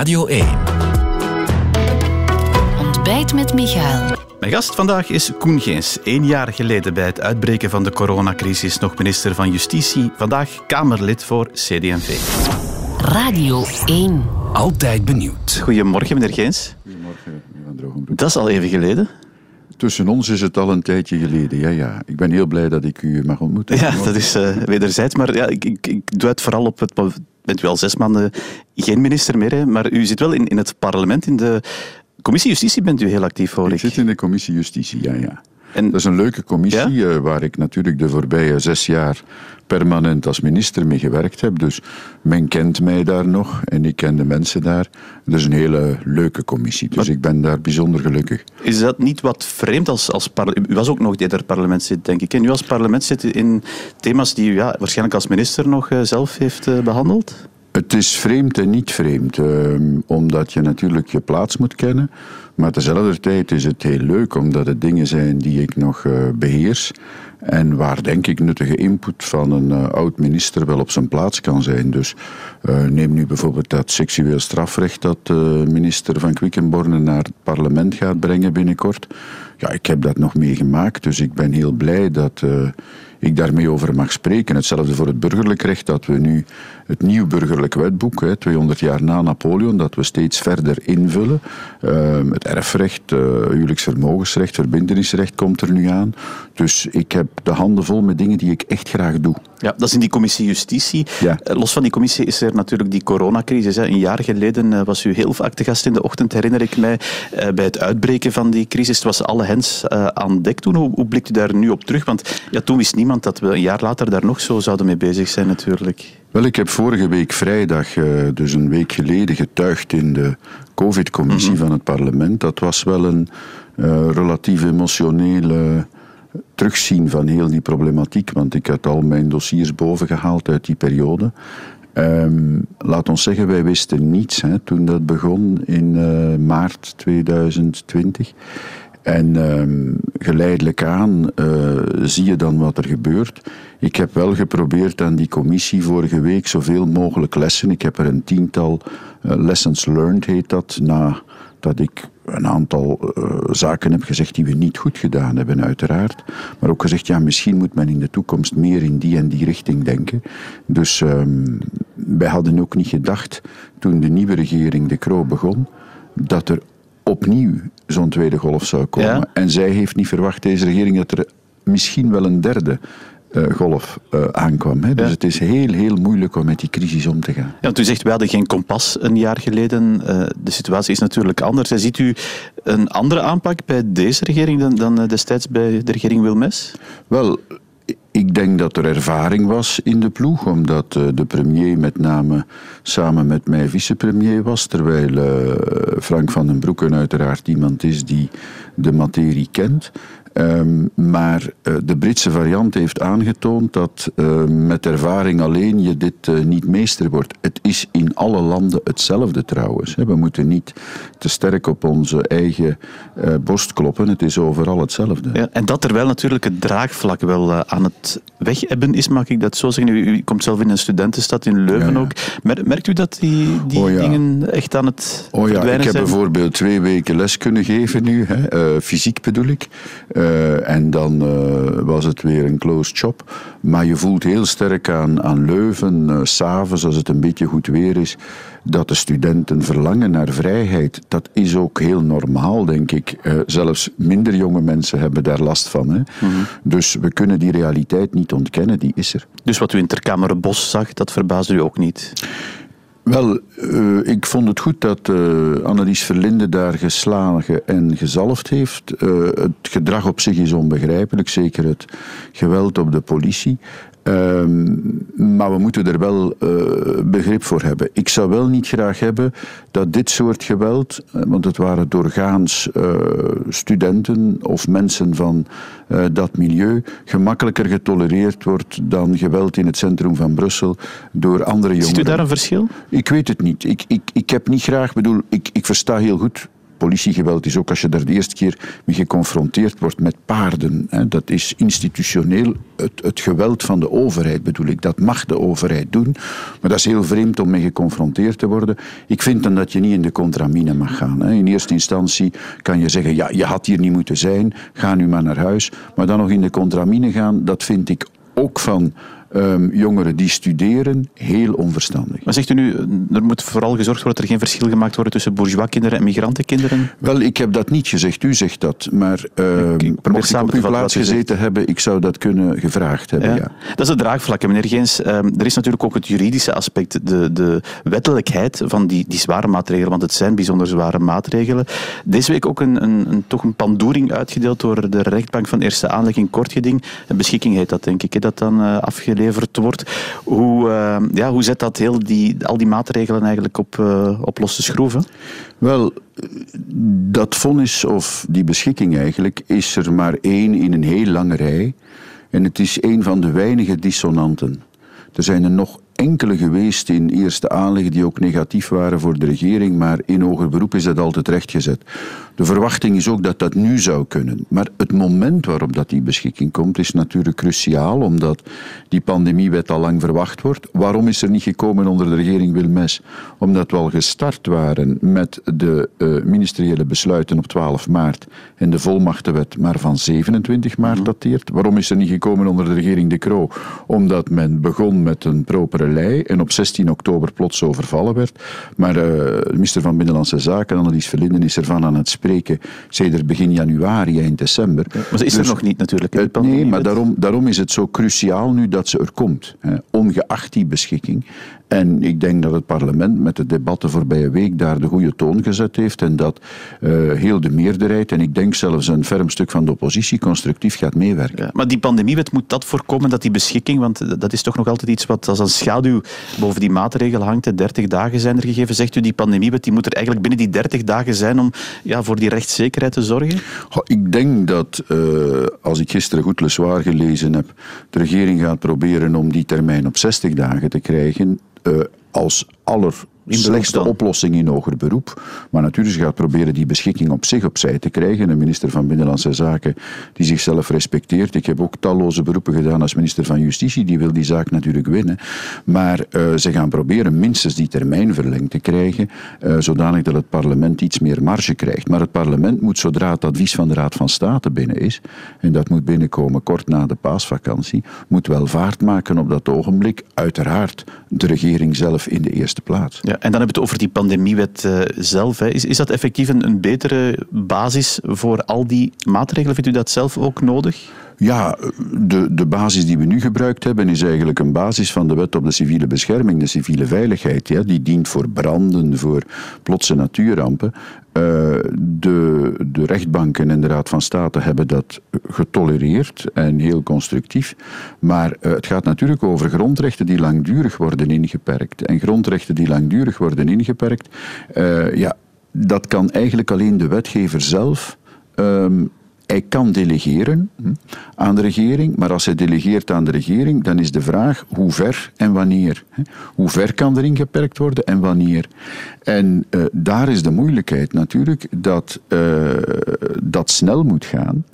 Radio 1. Ontbijt met Michael. Mijn gast vandaag is Koen Geens. Eén jaar geleden bij het uitbreken van de coronacrisis nog minister van Justitie. Vandaag Kamerlid voor CD&V. Radio 1. Altijd benieuwd. Goedemorgen, meneer Geens. Goedemorgen, Van Drogenbroek. Dat is al even geleden. Tussen ons is het al een tijdje geleden, ja, ja. Ik ben heel blij dat ik u mag ontmoeten. Ja, dat is uh, wederzijds. Maar ja, ik, ik, ik doe het vooral op het... Bent u al zes maanden geen minister meer, hè? maar u zit wel in, in het parlement, in de commissie Justitie bent u heel actief, hoor ik. Ik zit in de commissie Justitie, ja, ja. En, Dat is een leuke commissie Ja? eh, waar ik natuurlijk de voorbije zes jaar permanent als minister mee gewerkt heb. Dus men kent mij daar nog en ik ken de mensen daar. Het is een hele leuke commissie, dus ik ben daar bijzonder gelukkig. is dat niet wat vreemd als, als parle- U was ook nog eerder parlementslid, denk ik. En nu als parlementslid in thema's die u ja, waarschijnlijk als minister nog eh, zelf heeft eh, behandeld? Het is vreemd en niet vreemd, ehm, omdat je natuurlijk je plaats moet kennen. Maar tezelfde tijd is het heel leuk, omdat het dingen zijn die ik nog eh, beheers. En waar, denk ik, nuttige input van een eh, oud-minister wel op zijn plaats kan zijn. Dus eh, neem nu bijvoorbeeld dat seksueel strafrecht dat minister van Quickenborne naar het parlement gaat brengen binnenkort. Ja, ik heb dat nog meegemaakt, dus ik ben heel blij dat ik daarmee over mag spreken. Hetzelfde voor het burgerlijk recht, dat we nu het nieuw burgerlijk wetboek, hè, 200 jaar na Napoleon, dat we steeds verder invullen. Ehm, het erfrecht, uh, huwelijksvermogensrecht, verbindenisrecht komt er nu aan. Dus ik heb de handen vol met dingen die ik echt graag doe. Ja, dat is in die commissie Justitie. Ja. Eh, Los van die commissie is er natuurlijk die coronacrisis. Hè. Een jaar geleden eh, was u heel vaak te gast in de ochtend, herinner ik mij, eh, bij het uitbreken van die crisis. Het was alle hens aan dek toen. Hoe, hoe blikt u daar nu op terug? Want ja, toen wist niemand dat we een jaar later daar nog zo zouden mee bezig zijn natuurlijk. Wel, ik heb vorige week vrijdag, dus een week geleden, getuigd in de COVID-commissie van het parlement. Dat was wel een relatief emotionele terugzien van heel die problematiek, want ik had al mijn dossiers bovengehaald uit die periode. Ehm, laat ons zeggen, wij wisten niets hè, toen dat begon in eh, maart 2020. En ehm, geleidelijk aan eh, zie je dan wat er gebeurt. Ik heb wel geprobeerd aan die commissie vorige week zoveel mogelijk lessen. Ik heb er een tiental eh, lessons learned, heet dat, na dat ik een aantal eh, zaken heb gezegd die we niet goed gedaan hebben, uiteraard. Maar ook gezegd, ja, misschien moet men in de toekomst meer in die en die richting denken. Dus ehm, wij hadden ook niet gedacht, toen de nieuwe regering De Croo begon, dat er opnieuw zo'n tweede golf zou komen. Ja. En zij heeft niet verwacht, deze regering, dat er misschien wel een derde golf eh, aankwam. Hè. Dus Ja. het is heel, heel moeilijk om met die crisis om te gaan. Ja, u zegt, wij hadden geen kompas een jaar geleden. Eh, de situatie is natuurlijk anders. Ziet u een andere aanpak bij deze regering dan, dan eh, destijds bij de regering Wilmes? Wel, ik denk dat er ervaring was in de ploeg, omdat eh, de premier met name samen met mij vicepremier was, terwijl eh, Frank van den Broeken uiteraard iemand is die de materie kent. Ehm, maar eh, de Britse variant heeft aangetoond dat eh, met ervaring alleen je dit eh, niet meester wordt. Het is in alle landen hetzelfde trouwens. hè. We moeten niet te sterk op onze eigen eh, borst kloppen. Het is overal hetzelfde. Ja, en dat terwijl natuurlijk het draagvlak wel aan het wegebben is, mag ik dat zo zeggen. U, u komt zelf in een studentenstad in Leuven Ja, ja. ook. Mer- merkt u dat die, die Oh dingen echt aan het Oh ja, ik heb bijvoorbeeld twee weken les kunnen geven nu, hè, fysiek bedoel ik. Eh, en dan eh, was het weer een closed shop. Maar je voelt heel sterk aan, aan Leuven, eh, s s'avonds als het een beetje goed weer is, dat de studenten verlangen naar vrijheid. Dat is ook heel normaal, denk ik. Zelfs minder jonge mensen hebben daar last van. Hè. Dus we kunnen die realiteit niet ontkennen, die is er. Dus wat u in Ter Bos zag, dat verbaasde u ook niet? Wel, eh, ik vond het goed dat eh, Annelies Verlinde daar geslagen en gezalfd heeft. Eh, het gedrag op zich is onbegrijpelijk, zeker het geweld op de politie. Ehm, maar we moeten er wel eh, begrip voor hebben. Ik zou wel niet graag hebben dat dit soort geweld, eh, want het waren doorgaans eh, studenten of mensen van dat milieu, gemakkelijker getolereerd wordt dan geweld in het centrum van Brussel door andere jongeren. Ziet u daar een verschil? Ik weet het niet. Ik, ik, ik heb niet graag, bedoel, ik, ik versta heel goed politiegeweld is ook als je daar de eerste keer mee geconfronteerd wordt met paarden. Hè. Dat is institutioneel het, het geweld van de overheid, bedoel ik. Dat mag de overheid doen, maar dat is heel vreemd om mee geconfronteerd te worden. Ik vind dan dat je niet in de contramine mag gaan. Hè. In eerste instantie kan je zeggen, ja, je had hier niet moeten zijn, ga nu maar naar huis. Maar dan nog in de contramine gaan, dat vind ik ook van um, jongeren die studeren heel onverstandig. Maar zegt u nu, er moet vooral gezorgd worden dat er geen verschil gemaakt wordt tussen bourgeois-kinderen en migrantenkinderen? Wel, ik heb dat niet gezegd, u zegt dat. Maar uh, ik, ik mocht ik op uw plaats gezeten hebben, ik zou dat kunnen gevraagd hebben. Ja. Dat is het draagvlak, meneer Geens. Uh, er is natuurlijk ook het juridische aspect, de, de wettelijkheid van die, die zware maatregelen, want het zijn bijzonder zware maatregelen. Deze week ook een, een, een toch een pandoering uitgedeeld door de rechtbank van eerste aanleg in Kortgeding. Een beschikking heet dat, denk ik, dat dan uh, afgeleverd geleverd wordt. Hoe, uh, ja, hoe zet dat heel die, al die maatregelen eigenlijk op, uh, op losse schroeven? Wel, dat vonnis of die beschikking eigenlijk is er maar één in een heel lange rij. En het is een van de weinige dissonanten. Er zijn er nog enkele geweest in eerste aanleg die ook negatief waren voor de regering, maar in hoger beroep is dat altijd rechtgezet. De verwachting is ook dat dat nu zou kunnen. Maar het moment waarop dat die beschikking komt is natuurlijk cruciaal, omdat die pandemiewet al lang verwacht wordt. Waarom is er niet gekomen onder de regering Wilmes? Omdat we al gestart waren met de uh, ministeriële besluiten op 12 maart en de volmachtenwet maar van 27 maart mhm. dateert. Waarom is er niet gekomen onder de regering De Croo? Omdat men begon met een propere en op 16 oktober plots overvallen werd. Maar uh, de minister van Binnenlandse Zaken, Annelies Verlinden, is ervan aan het spreken sinds begin januari, eind december. maar ze is er dus nog niet natuurlijk. Uh, nee, maar daarom, daarom is het zo cruciaal nu dat ze er komt. Hè, ongeacht die beschikking. En ik denk dat het parlement met de debatten voorbije week daar de goede toon gezet heeft en dat uh, heel de meerderheid, en ik denk zelfs een ferm stuk van de oppositie, constructief gaat meewerken. Ja, maar die pandemiewet moet dat voorkomen, dat die beschikking, want dat is toch nog altijd iets wat als een schaduw boven die maatregel hangt. De 30 dagen zijn er gegeven. Zegt u, die pandemiewet die moet er eigenlijk binnen die 30 dagen zijn om ja, voor die rechtszekerheid te zorgen? Goh, ik denk dat, uh, als ik gisteren goed Le Soir gelezen heb, de regering gaat proberen om die termijn op 60 dagen te krijgen. Uh, als aller slechtste oplossing in hoger beroep. Maar natuurlijk, ze gaat proberen die beschikking op zich opzij te krijgen. Een minister van Binnenlandse Zaken die zichzelf respecteert. Ik heb ook talloze beroepen gedaan als minister van Justitie. Die wil die zaak natuurlijk winnen. Maar uh, ze gaan proberen minstens die termijn verlengd te krijgen. Uh, zodanig dat het parlement iets meer marge krijgt. Maar het parlement moet, zodra het advies van de Raad van State binnen is, en dat moet binnenkomen kort na de paasvakantie, moet wel vaart maken op dat ogenblik. Uiteraard de regering zelf in de eerste plaats. Ja, en dan hebben we het over die pandemiewet uh, zelf. Hè. Is, is dat effectief een, een betere basis voor al die maatregelen? Vindt u dat zelf ook nodig? Ja, de, de basis die we nu gebruikt hebben is eigenlijk een basis van de wet op de civiele bescherming, de civiele veiligheid. Ja, die dient voor branden, voor plotse natuurrampen. Uh, de, de rechtbanken en de Raad van State hebben dat getolereerd en heel constructief. Maar uh, het gaat natuurlijk over grondrechten die langdurig worden ingeperkt. En grondrechten die langdurig worden ingeperkt, uh, ja, dat kan eigenlijk alleen de wetgever zelf. Um, hij kan delegeren aan de regering, maar als hij delegeert aan de regering, dan is de vraag hoe ver en wanneer. Hoe ver kan er ingeperkt worden en wanneer? En uh, daar is de moeilijkheid natuurlijk dat uh, dat snel moet gaan.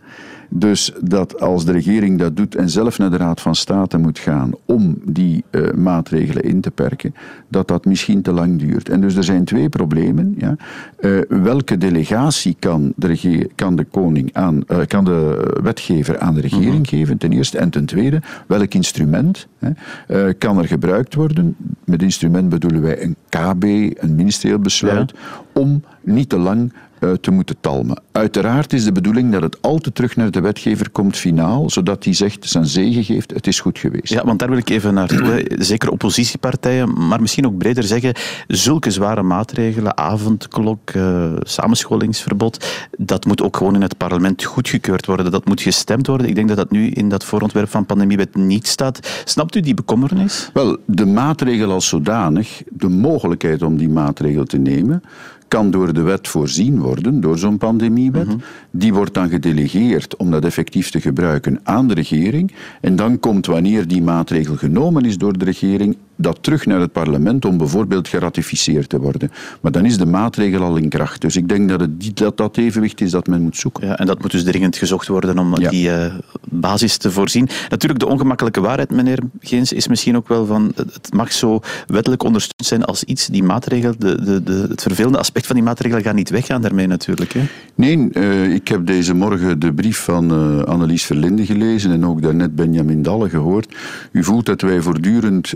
Dus dat als de regering dat doet en zelf naar de Raad van State moet gaan om die uh, maatregelen in te perken, dat dat misschien te lang duurt. En dus er zijn twee problemen. Ja. Uh, welke delegatie kan de, kan de koning aan, uh, kan de wetgever aan de regering mm -hmm. geven, ten eerste. En ten tweede, welk instrument hè, kan er gebruikt worden? Met instrument bedoelen wij een KB, een ministerieel besluit, ja. om niet te lang te moeten talmen. Uiteraard is de bedoeling dat het altijd terug naar de wetgever komt finaal, zodat hij zegt, zijn zegen geeft, het is goed geweest. Ja, want daar wil ik even naartoe. Zeker oppositiepartijen, maar misschien ook breder zeggen, zulke zware maatregelen, avondklok, uh, samenscholingsverbod, dat moet ook gewoon in het parlement goedgekeurd worden. Dat moet gestemd worden. Ik denk dat dat nu in dat voorontwerp van pandemiewet niet staat. Snapt u die bekommernis? Wel, de maatregel als zodanig, de mogelijkheid om die maatregel te nemen, kan door de wet voorzien worden, door zo'n pandemiewet. Mm -hmm. Die wordt dan gedelegeerd om dat effectief te gebruiken aan de regering. En dan komt, wanneer die maatregel genomen is door de regering, dat terug naar het parlement om bijvoorbeeld geratificeerd te worden. Maar dan is de maatregel al in kracht. Dus ik denk dat het, dat, dat evenwicht is dat men moet zoeken. Ja, en dat moet dus dringend gezocht worden om die uh, basis te voorzien. Natuurlijk, de ongemakkelijke waarheid, meneer Geens, is misschien ook wel van het mag zo wettelijk ondersteund zijn als iets, die maatregel, de, de, de, het vervelende aspect van die maatregel gaat niet weggaan daarmee natuurlijk. Hè? Nee, uh, ik heb deze morgen de brief van uh, Annelies Verlinde gelezen en ook daarnet Benjamin Dalle gehoord. U voelt dat wij voortdurend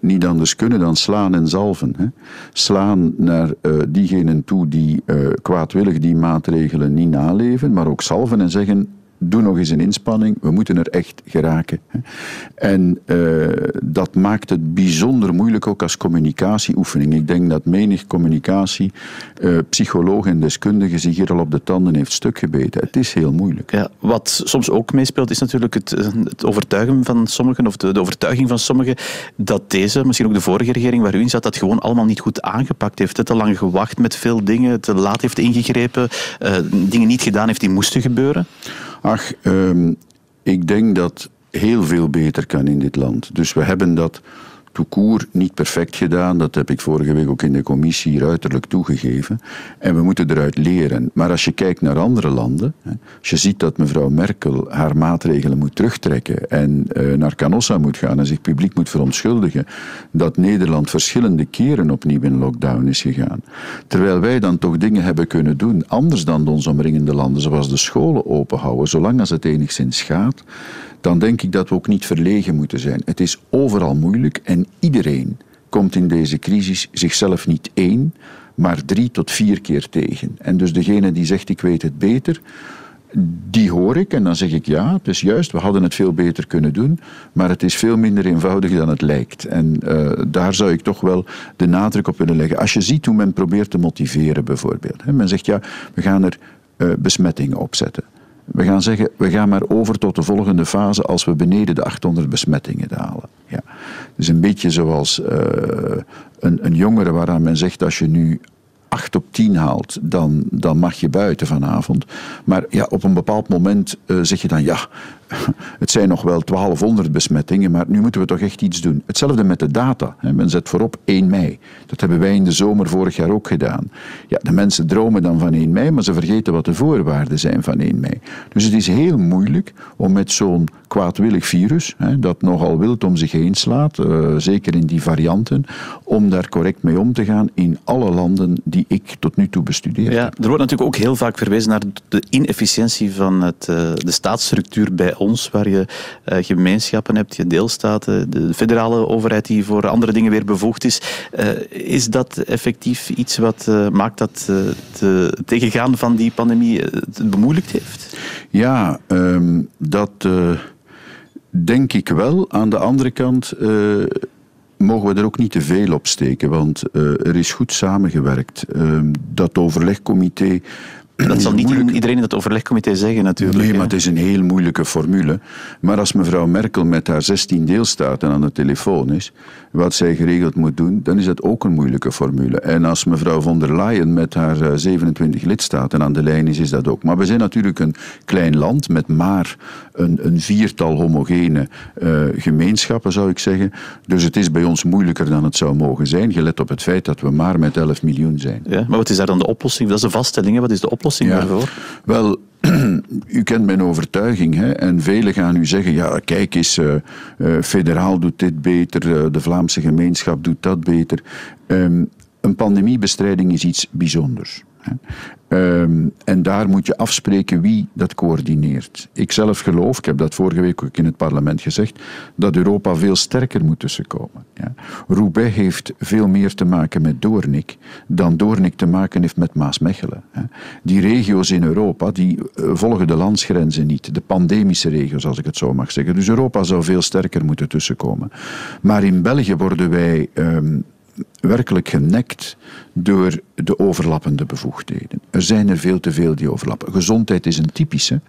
niet anders kunnen dan slaan en zalven. Hè. Slaan naar uh, diegenen toe die uh, kwaadwillig die maatregelen niet naleven, maar ook zalven en zeggen doe nog eens een inspanning, we moeten er echt geraken. En uh, dat maakt het bijzonder moeilijk ook als communicatieoefening. Ik denk dat menig communicatie, uh, en deskundige zich hier al op de tanden heeft stuk gebeten. Het is heel moeilijk. Wat soms ook meespeelt is natuurlijk het, eh, overtuigen van sommigen, of de, overtuiging van sommigen, dat deze, misschien ook de vorige regering waar u in zat, dat gewoon allemaal niet goed aangepakt heeft. Te lang gewacht met veel dingen, te laat heeft ingegrepen, dingen niet gedaan heeft die moesten gebeuren. Ach, um, ik denk dat heel veel beter kan in dit land. Dus we hebben dat toekoer niet perfect gedaan. Dat heb ik vorige week ook in de commissie hier uiterlijk toegegeven. En we moeten eruit leren. Maar als je kijkt naar andere landen, als je ziet dat mevrouw Merkel haar maatregelen moet terugtrekken en uh, naar Canossa moet gaan en zich publiek moet verontschuldigen, dat Nederland verschillende keren opnieuw in lockdown is gegaan. Terwijl wij dan toch dingen hebben kunnen doen, anders dan de ons omringende landen, zoals de scholen openhouden, zolang als het enigszins gaat, dan denk ik dat we ook niet verlegen moeten zijn. Het is overal moeilijk en iedereen komt in deze crisis zichzelf niet één, maar drie tot vier keer tegen. En dus degene die zegt ik weet het beter, die hoor ik en dan zeg ik ja, het is juist, we hadden het veel beter kunnen doen, maar het is veel minder eenvoudig dan het lijkt. En uh, daar zou ik toch wel de nadruk op willen leggen. Als je ziet hoe men probeert te motiveren bijvoorbeeld. Hè, men zegt ja, we gaan er uh, besmettingen opzetten. We gaan zeggen, we gaan maar over tot de volgende fase als we beneden de 800 besmettingen dalen. Ja. Dus een beetje zoals uh, een, een jongere waaraan men zegt, als je nu 8 op 10 haalt, dan, dan mag je buiten vanavond. Maar ja, op een bepaald moment uh, zeg je dan ja, het zijn nog wel 1200 besmettingen, maar nu moeten we toch echt iets doen. Hetzelfde met de data. Men zet voorop 1 mei. Dat hebben wij in de zomer vorig jaar ook gedaan. Ja, de mensen dromen dan van 1 mei, maar ze vergeten wat de voorwaarden zijn van 1 mei. Dus het is heel moeilijk om met zo'n kwaadwillig virus, dat nogal wild om zich heen slaat, uh, zeker in die varianten, om daar correct mee om te gaan in alle landen die ik tot nu toe bestudeer. Ja, er wordt natuurlijk ook heel vaak verwezen naar de inefficiëntie van het, uh, de staatsstructuur bij ons, waar je uh, gemeenschappen hebt, je deelstaten, de federale overheid die voor andere dingen weer bevoegd is. Uh, is dat effectief iets wat uh, maakt dat het tegengaan van die pandemie het bemoeilijkt heeft? Ja, um, dat denk ik wel. Aan de andere kant mogen we er ook niet te veel op steken, want er is goed samengewerkt. Uh, dat overlegcomité dat zal niet moeilijk... iedereen in dat overlegcomité zeggen natuurlijk. Nee, maar het is een heel moeilijke formule. Maar als mevrouw Merkel met haar 16 deelstaten aan de telefoon is, wat zij geregeld moet doen, dan is dat ook een moeilijke formule. En als mevrouw von der Leyen met haar 27 lidstaten aan de lijn is, is dat ook. Maar we zijn natuurlijk een klein land met maar een, een viertal homogene uh, gemeenschappen, zou ik zeggen. Dus het is bij ons moeilijker dan het zou mogen zijn, gelet op het feit dat we maar met 11 miljoen zijn. Ja, maar wat is daar dan de oplossing? Dat is de vaststelling. Wat is de oplossing ja, daarvoor? Wel, u kent mijn overtuiging hè, en velen gaan u zeggen, ja kijk eens, uh, uh, federaal doet dit beter, uh, de Vlaamse gemeenschap doet dat beter. Um, een pandemiebestrijding is iets bijzonders. Um, en daar moet je afspreken wie dat coördineert. Ik zelf geloof, ik heb dat vorige week ook in het parlement gezegd, dat Europa veel sterker moet tussenkomen. Ja. Roubaix heeft veel meer te maken met Doornik dan Doornik te maken heeft met Maasmechelen. Die regio's in Europa die uh, volgen de landsgrenzen niet, de pandemische regio's als ik het zo mag zeggen. Dus Europa zou veel sterker moeten tussenkomen. Maar in België worden wij um, werkelijk genekt door de overlappende bevoegdheden. Er zijn er veel te veel die overlappen. Gezondheid is een typische,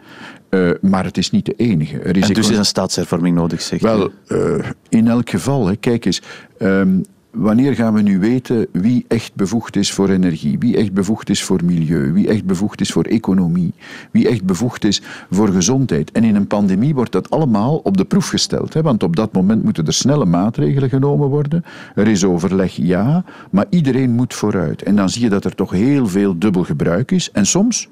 uh, maar het is niet de enige. Er is en dus is een staatshervorming nodig, zeg Wel, uh, in elk geval, hè, kijk eens... Um, wanneer gaan we nu weten wie echt bevoegd is voor energie, wie echt bevoegd is voor milieu, wie echt bevoegd is voor economie, wie echt bevoegd is voor gezondheid. En in een pandemie wordt dat allemaal op de proef gesteld, hè, want op dat moment moeten er snelle maatregelen genomen worden. Er is overleg, ja, maar iedereen moet vooruit. En dan zie je dat er toch heel veel dubbel gebruik is. En soms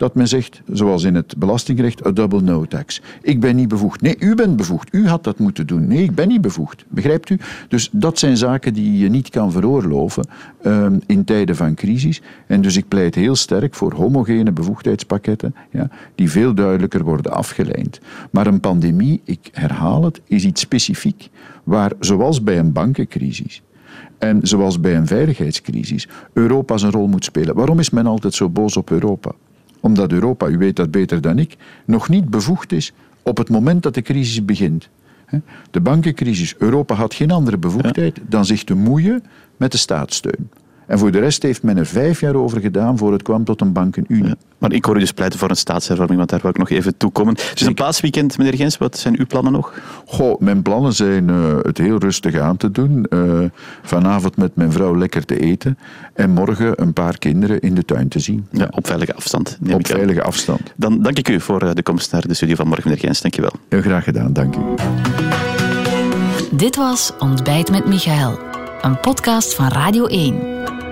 dat men zegt, zoals in het belastingrecht, a double no tax. Ik ben niet bevoegd. Nee, u bent bevoegd. U had dat moeten doen. Nee, ik ben niet bevoegd. Begrijpt u? Dus dat zijn zaken die je niet kan veroorloven um, in tijden van crisis. En dus ik pleit heel sterk voor homogene bevoegdheidspakketten, ja, die veel duidelijker worden afgeleid. Maar een pandemie, ik herhaal het, is iets specifiek, waar zoals bij een bankencrisis, en zoals bij een veiligheidscrisis, Europa zijn rol moet spelen. Waarom is men altijd zo boos op Europa? Omdat Europa, u weet dat beter dan ik, nog niet bevoegd is op het moment dat de crisis begint. De bankencrisis, Europa had geen andere bevoegdheid dan zich te moeien met de staatssteun. En voor de rest heeft men er vijf jaar over gedaan voor het kwam tot een bankenunie. maar ik hoor u dus pleiten voor een staatshervorming, want daar wil ik nog even toe komen. Dus een paasweekend, meneer Gens, wat zijn uw plannen nog? Goh, mijn plannen zijn uh, het heel rustig aan te doen. Uh, vanavond met mijn vrouw lekker te eten. En morgen een paar kinderen in de tuin te zien. Ja, op veilige afstand. Op veilige afstand. Dan dank ik u voor eh, de komst naar de studio van morgen, meneer Gens. Dank je wel. Heel graag gedaan, dank u. Dit was Ontbijt met Michael, een podcast van Radio 1.